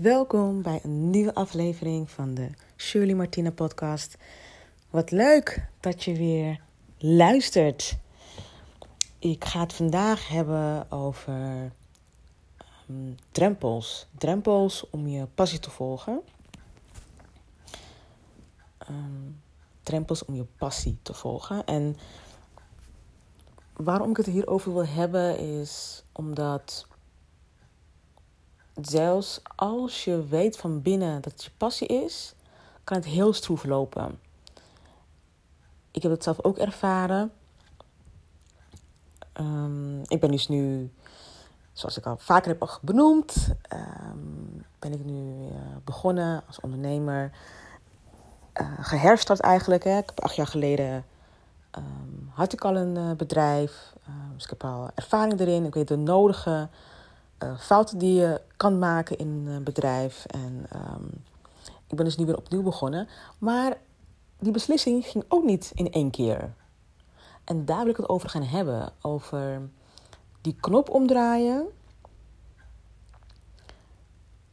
Welkom bij een nieuwe aflevering van de Shirley Martina podcast. Wat leuk dat je weer luistert. Ik ga het vandaag hebben over um, drempels. Drempels om je passie te volgen. Um, drempels om je passie te volgen. En waarom ik het hierover wil hebben is omdat zelfs als je weet van binnen dat het je passie is, kan het heel stroef lopen. Ik heb het zelf ook ervaren. Um, ik ben dus nu, zoals ik al vaker heb benoemd, um, ben ik nu begonnen als ondernemer. Uh, geherstart eigenlijk. Hè. Ik heb acht jaar geleden um, had ik al een uh, bedrijf. dus ik heb al ervaring erin. Ik weet de nodige uh, fouten die je kan maken in een bedrijf. En um, ik ben dus nu weer opnieuw begonnen. Maar die beslissing ging ook niet in één keer. En daar wil ik het over gaan hebben. Over die knop omdraaien.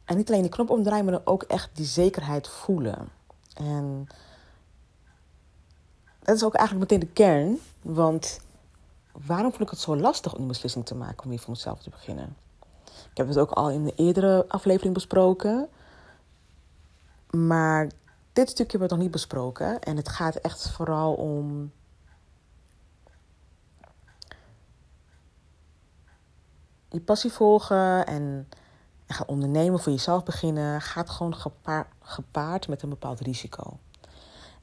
En niet alleen die knop omdraaien, maar ook echt die zekerheid voelen. En dat is ook eigenlijk meteen de kern. Want waarom vond ik het zo lastig om die beslissing te maken om weer voor mezelf te beginnen? Ik heb het ook al in de eerdere aflevering besproken. Maar dit stukje wordt nog niet besproken. En het gaat echt vooral om. Je passie volgen en, gaan ondernemen, voor jezelf beginnen, gaat gewoon gepaard, gepaard met een bepaald risico.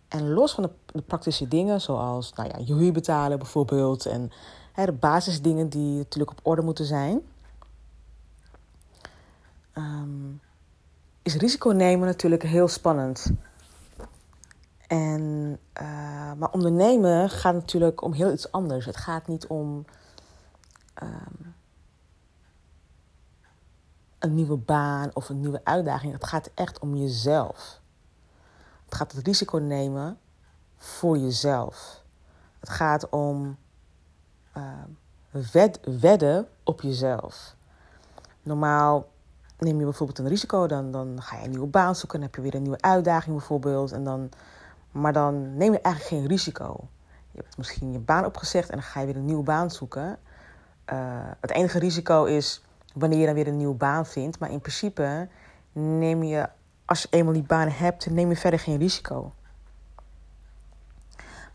En los van de, de, praktische dingen, zoals nou ja, je huur betalen bijvoorbeeld, en hè, de basisdingen die natuurlijk op orde moeten zijn, um, is risico nemen natuurlijk heel spannend. En, uh, maar ondernemen gaat natuurlijk om heel iets anders. Het gaat niet om um, een nieuwe baan of een nieuwe uitdaging. Het gaat echt om jezelf. Het gaat het risico nemen voor jezelf. Het gaat om wed wedden op jezelf. Normaal neem je bijvoorbeeld een risico, dan, dan ga je een nieuwe baan zoeken, dan heb je weer een nieuwe uitdaging bijvoorbeeld. En dan, maar dan neem je eigenlijk geen risico. Je hebt misschien je baan opgezegd en dan ga je weer een nieuwe baan zoeken. Uh, het enige risico is wanneer je dan weer een nieuwe baan vindt. Maar in principe neem je, als je eenmaal die baan hebt, neem je verder geen risico.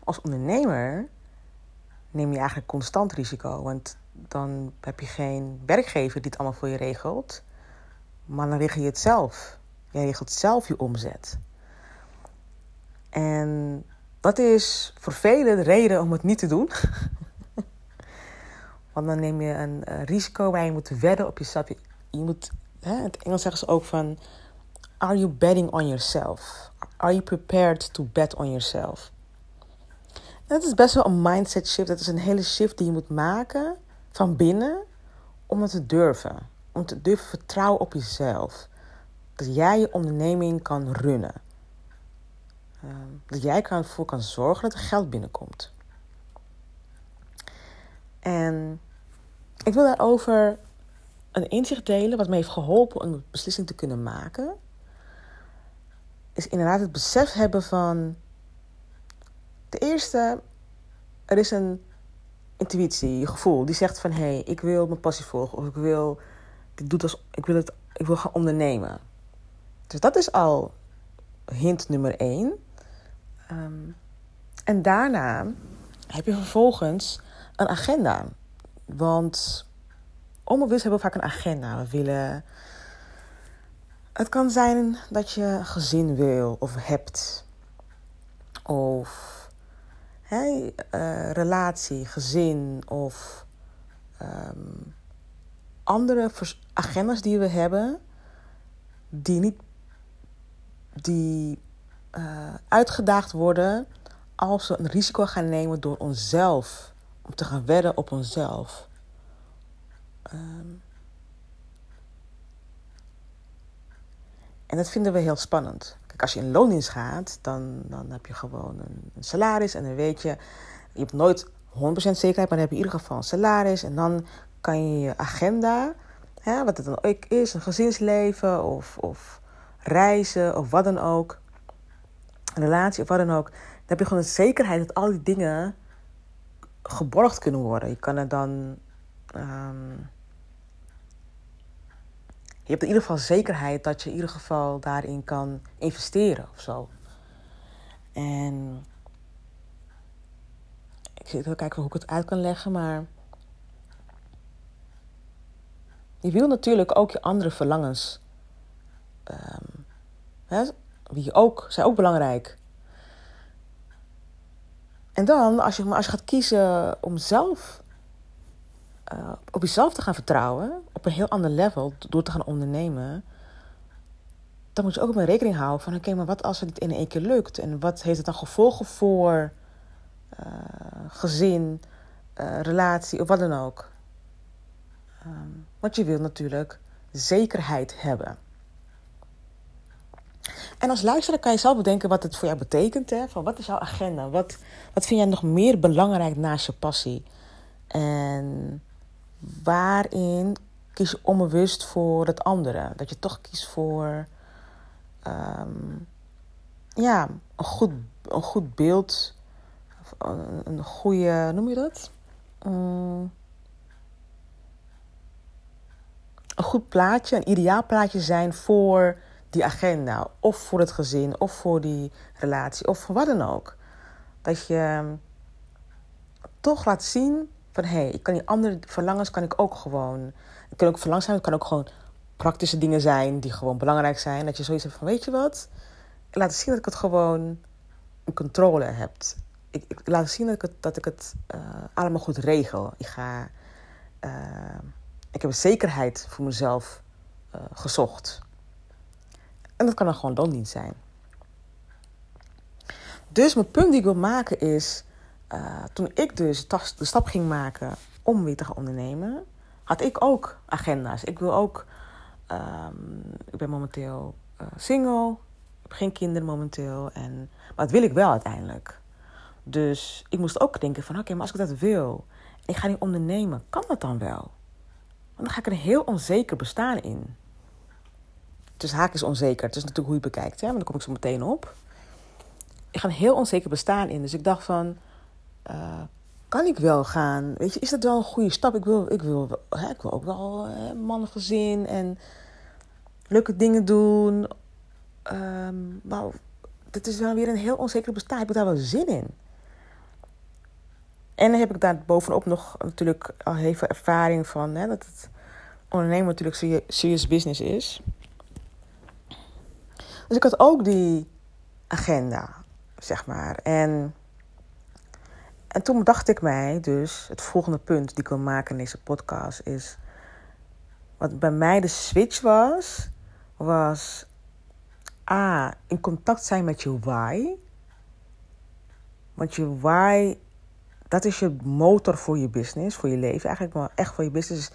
Als ondernemer neem je eigenlijk constant risico. Want dan heb je geen werkgever die het allemaal voor je regelt. Maar dan regel je het zelf. Je regelt zelf je omzet. En dat is voor velen de reden om het niet te doen. Want dan neem je een risico waar je moet wedden op jezelf. Je, je moet, hè, in het Engels zeggen ze ook van... Are you betting on yourself? Are you prepared to bet on yourself? dat is best wel een mindset shift. Dat is een hele shift die je moet maken van binnen om het te durven om te durven vertrouwen op jezelf. Dat jij je onderneming kan runnen. Uh, dat jij ervoor kan zorgen dat er geld binnenkomt. En ik wil daarover een inzicht delen wat me heeft geholpen om een beslissing te kunnen maken. Is inderdaad het besef hebben van. De eerste, er is een intuïtie, je gevoel, die zegt van hé, hey, ik wil mijn passie volgen of ik wil ik, doe als, ik, wil het, ik wil gaan ondernemen. Dus dat is al hint nummer één. Um, en daarna heb je vervolgens een agenda. Want onbewust hebben we vaak een agenda. We willen. Het kan zijn dat je gezin wil of hebt. Of hey, uh, relatie, gezin of um, andere agendas die we hebben, die niet die uh, uitgedaagd worden als we een risico gaan nemen door onszelf, om te gaan wedden op onszelf. Um, en dat vinden we heel spannend. Kijk, als je in loondienst gaat, dan, dan heb je gewoon een salaris en dan weet je, je hebt nooit 100% zekerheid, maar dan heb je in ieder geval een salaris en dan kan je je agenda hè, wat het dan ook is, een gezinsleven of, of reizen of wat dan ook, een relatie of wat dan ook, dan heb je gewoon de zekerheid dat al die dingen geborgd kunnen worden. Je kan er dan. Um, je hebt in ieder geval zekerheid dat je in ieder geval daarin kan investeren of zo. En ik zit even kijken hoe ik het uit kan leggen, maar je wil natuurlijk ook je andere verlangens, um, hè, wie ook, zijn ook belangrijk. En dan, als je, als je gaat kiezen om zelf uh, op jezelf te gaan vertrouwen, op een heel ander level, door te gaan ondernemen, dan moet je ook mee rekening houden van: oké, maar wat als het in één keer lukt? En wat heeft het dan gevolgen voor uh, gezin, uh, relatie of wat dan ook? Um, want je wilt natuurlijk zekerheid hebben. En als luisteraar kan je zelf bedenken wat het voor jou betekent. Hè? Van wat is jouw agenda? Wat, wat vind jij nog meer belangrijk naast je passie? En waarin kies je onbewust voor het andere? Dat je toch kiest voor um, ja, een, goed, een goed beeld. Een, een goede, noem je dat? Um, een goed plaatje, een ideaal plaatje zijn voor die agenda. Of voor het gezin, of voor die relatie, of voor wat dan ook. Dat je ehm, toch laat zien van hé, hey, ik kan die andere verlangens kan ik ook gewoon. Het kan ook verlangens zijn, het kan ook gewoon praktische dingen zijn die gewoon belangrijk zijn. Dat je zoiets hebt van weet je wat, laat zien dat ik het gewoon in controle heb. Ik, laat zien dat ik het, dat ik het uh, allemaal goed regel. Ik ga. Uh, ik heb zekerheid voor mezelf uh, gezocht. En dat kan dan gewoon loondienst zijn. Dus mijn punt die ik wil maken is, uh, toen ik dus de stap ging maken om weer te gaan ondernemen, had ik ook agenda's. Ik wil ook, um, ik ben momenteel uh, single, ik heb geen kinderen momenteel, en, maar dat wil ik wel uiteindelijk. Dus ik moest ook denken van, oké, maar als ik dat wil, ik ga niet ondernemen, kan dat dan wel? Want dan ga ik een heel onzeker bestaan in. Dus haak is onzeker. Het is natuurlijk hoe je bekijkt, hè? maar daar kom ik zo meteen op. Ik ga een heel onzeker bestaan in. Dus ik dacht van, uh, kan ik wel gaan? Weet je, is dat wel een goede stap? Ik wil, ik wil, hè, ik wil ook wel hè, mannengezin en leuke dingen doen. Um, maar dit is wel weer een heel onzeker bestaan. Ik heb daar wel zin in. En dan heb ik daar bovenop nog natuurlijk al veel ervaring van hè, dat het ondernemen natuurlijk serious business is. Dus ik had ook die agenda, zeg maar. En, en toen dacht ik mij dus, het volgende punt die ik wil maken in deze podcast is... Wat bij mij de switch was, was A, in contact zijn met je why. Want je why dat is je motor voor je business, voor je leven. Eigenlijk wel echt voor je business.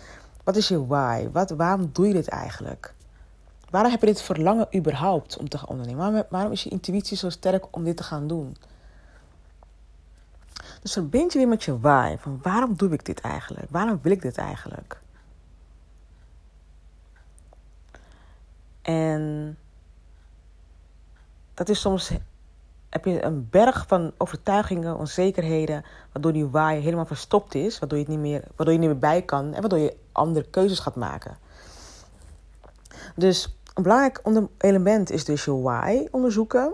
Wat is je why? Wat, waarom doe je dit eigenlijk? Waarom heb je dit verlangen überhaupt om te gaan ondernemen? Waarom, waarom is je intuïtie zo sterk om dit te gaan doen? Dus verbind je weer met je why. Van waarom doe ik dit eigenlijk? Waarom wil ik dit eigenlijk? En dat is soms heb je een berg van overtuigingen, onzekerheden, waardoor die waai helemaal verstopt is, waardoor je, het niet meer, waardoor je niet meer bij kan en waardoor je andere keuzes gaat maken. Dus een belangrijk element is dus je why onderzoeken.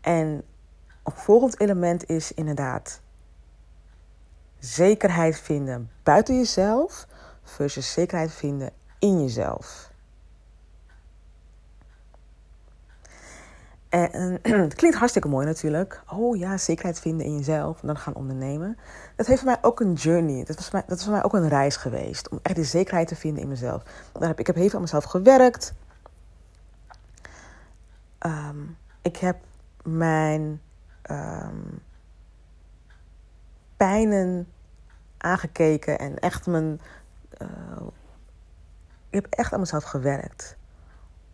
En een volgend element is inderdaad zekerheid vinden buiten jezelf versus zekerheid vinden in jezelf. En het klinkt hartstikke mooi natuurlijk. Oh ja, zekerheid vinden in jezelf en dan gaan ondernemen. Dat heeft voor mij ook een journey. Dat was, mij, dat is voor mij ook een reis geweest. Om echt die zekerheid te vinden in mezelf. Daar heb, ik heb heel veel aan mezelf gewerkt. Ehm, ik heb mijn um, pijnen aangekeken en echt mijn. Uh, ik heb echt aan mezelf gewerkt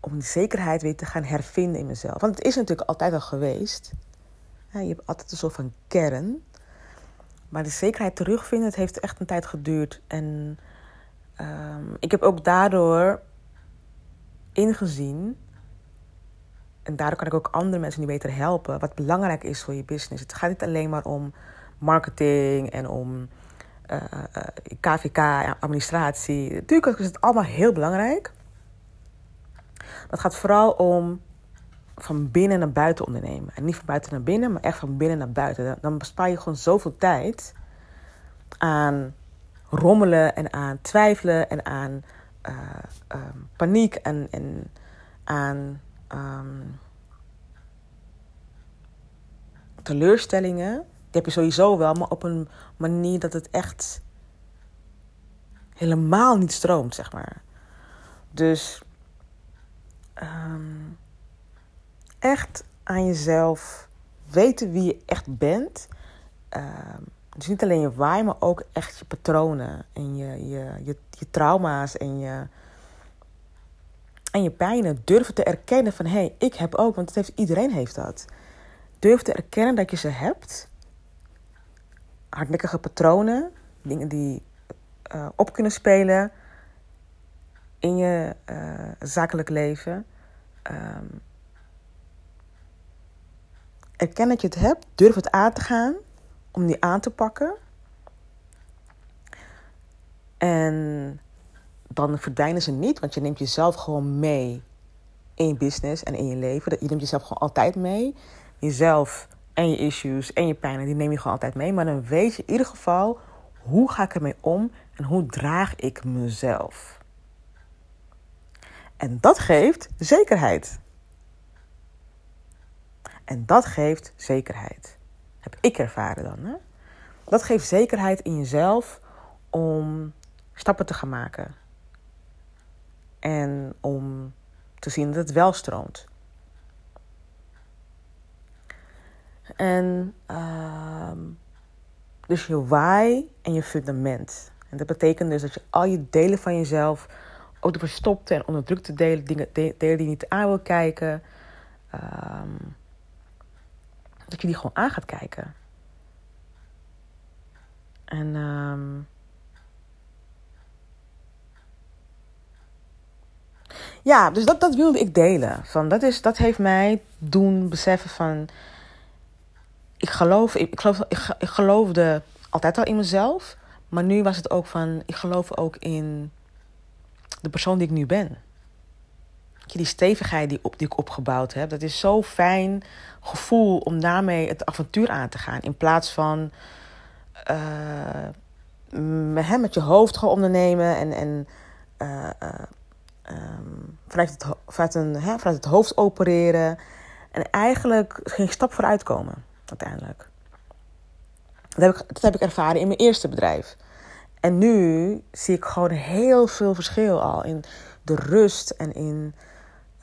om die zekerheid weer te gaan hervinden in mezelf. Want het is natuurlijk altijd al geweest. je hebt altijd een soort van kern. Maar de zekerheid terugvinden, het heeft echt een tijd geduurd. En ehm, ik heb ook daardoor ingezien. En daardoor kan ik ook andere mensen die beter helpen. Wat belangrijk is voor je business. Het gaat niet alleen maar om marketing en om KVK, eh, eh, administratie. Natuurlijk is het allemaal heel belangrijk. Het gaat vooral om van binnen naar buiten ondernemen. En niet van buiten naar binnen, maar echt van binnen naar buiten. Dan bespaar je gewoon zoveel tijd aan rommelen en aan twijfelen en aan uh, um, paniek en, en aan um, teleurstellingen. Die heb je sowieso wel, maar op een manier dat het echt helemaal niet stroomt, zeg maar. Dus um, echt aan jezelf weten wie je echt bent. Um, dus niet alleen je waai, maar ook echt je patronen en je, je, je, je trauma's en je, en je pijnen. Durven te erkennen van hé, hey, ik heb ook, want het heeft, iedereen heeft dat. Durf te erkennen dat je ze hebt. Hardnekkige patronen, dingen die uh, op kunnen spelen in je uh, zakelijk leven. Um, erken dat je het hebt, durf het aan te gaan om die aan te pakken. En dan verdwijnen ze niet, want je neemt jezelf gewoon mee in je business en in je leven. Je neemt jezelf gewoon altijd mee. Jezelf en je issues en je pijnen, die neem je gewoon altijd mee. Maar dan weet je in ieder geval, hoe ga ik ermee om en hoe draag ik mezelf? En dat geeft zekerheid. En dat geeft zekerheid. Heb ik ervaren dan. Hè? Dat geeft zekerheid in jezelf om stappen te gaan maken. En om te zien dat het wel stroomt. En uh, dus je why en je fundament. En dat betekent dus dat je al je delen van jezelf, ook de verstopte en onderdrukte delen, dingen, delen die je niet aan wil kijken, um, dat je die gewoon aan gaat kijken. En um, ja, dus dat, dat wilde ik delen. Van, dat, is, dat heeft mij doen beseffen van... Ik, geloof, ik, ik, geloof, ik, ik geloofde altijd al in mezelf. Maar nu was het ook van... Ik geloof ook in de persoon die ik nu ben. Die stevigheid die, op, ik opgebouwd heb. Dat is zo fijn gevoel om daarmee het avontuur aan te gaan. In plaats van uh, met je hoofd gaan ondernemen en, en uh, vanuit, het, vanuit, hè, het hoofd opereren. En eigenlijk geen stap vooruit komen, uiteindelijk. Dat heb, ik, dat heb ik ervaren in mijn eerste bedrijf. En nu zie ik gewoon heel veel verschil al in de rust en in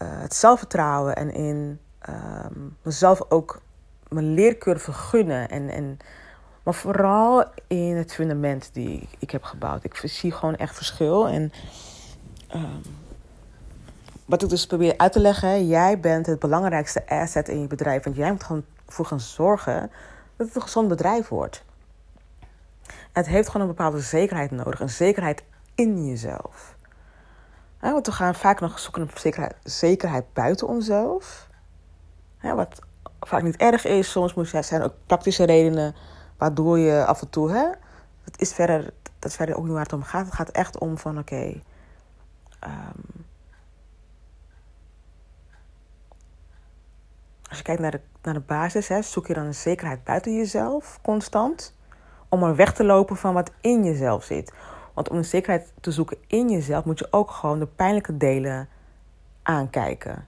uh, het zelfvertrouwen en in um, mezelf ook mijn leercurve gunnen. En, en, maar vooral in het fundament die ik heb gebouwd. Ik zie gewoon echt verschil. En um, wat ik dus probeer uit te leggen, jij bent het belangrijkste asset in je bedrijf. Want jij moet gewoon voor gaan zorgen dat het een gezond bedrijf wordt. Het heeft gewoon een bepaalde zekerheid nodig. Een zekerheid in jezelf. want we gaan vaak nog zoeken naar zekerheid, zekerheid buiten onszelf. wat vaak niet erg is. Soms moet je, zijn ook praktische redenen waardoor je af en toe... Hè, dat, is verder, dat verder ook niet waar het om gaat. Het gaat echt om van oké... Um, als je kijkt naar de, naar de basis, hè, zoek je dan een zekerheid buiten jezelf constant. Om er weg te lopen van wat in jezelf zit. Want om een zekerheid te zoeken in jezelf moet je ook gewoon de pijnlijke delen aankijken.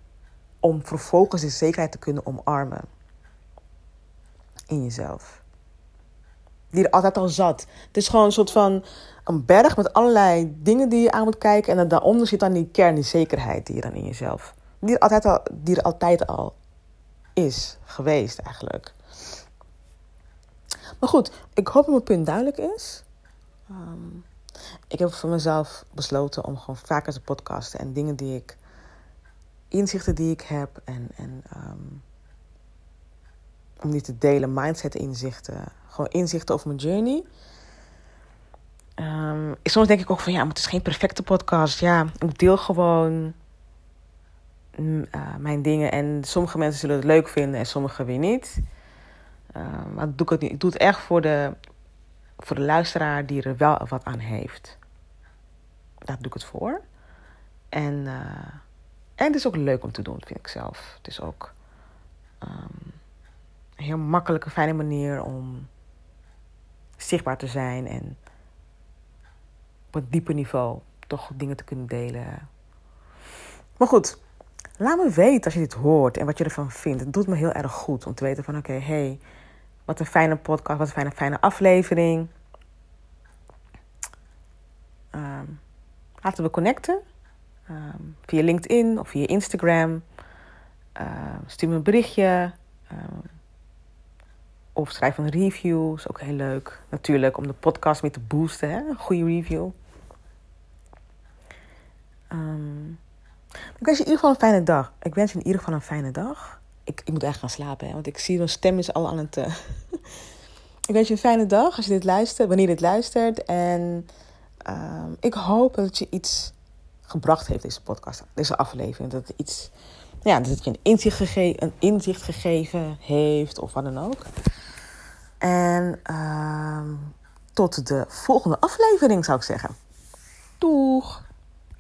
Om vervolgens de zekerheid te kunnen omarmen. In jezelf. Die er altijd al zat. Het is gewoon een soort van een berg met allerlei dingen die je aan moet kijken. En dan daaronder zit dan die kern, die zekerheid die je dan in jezelf. Die er altijd al, die er altijd al is geweest eigenlijk. Maar goed, ik hoop dat mijn punt duidelijk is. Um, ik heb voor mezelf besloten om gewoon vaker te podcasten en dingen die ik, inzichten die ik heb en, en um, om die te delen, mindset inzichten, gewoon inzichten over mijn journey. Um, soms denk ik ook van ja, het is geen perfecte podcast. Ja, ik deel gewoon mm, uh, mijn dingen. En sommige mensen zullen het leuk vinden en sommige weer niet. Uh, maar doe ik, het niet. ik doe het echt voor de, voor de luisteraar die er wel wat aan heeft. Daar doe ik het voor. En, uh, en het is ook leuk om te doen, vind ik zelf. Het is ook um, een heel makkelijke, fijne manier om zichtbaar te zijn en op een dieper niveau toch dingen te kunnen delen. Maar goed, laat me weten als je dit hoort en wat je ervan vindt. Het doet me heel erg goed om te weten van oké, okay, hey, wat een fijne podcast, wat een fijne, fijne aflevering. Um, laten we connecten. Um, via LinkedIn of via Instagram. Uh, stuur me een berichtje. Of schrijf een review. Is ook heel leuk. Natuurlijk om de podcast mee te boosten. Hè? Een goede review. Ik wens je in ieder geval een fijne dag. Ik wens je in ieder geval een fijne dag. Ik, ik moet echt gaan slapen, hè, want ik zie mijn stem is al aan het. Uh... ik wens je een fijne dag als je dit luistert, wanneer je dit luistert. En um, ik hoop dat je iets gebracht heeft, deze podcast, deze aflevering. Dat het iets. Ja, dat je een inzicht, gege een inzicht gegeven heeft of wat dan ook. En uh, tot de volgende aflevering zou ik zeggen. Doeg!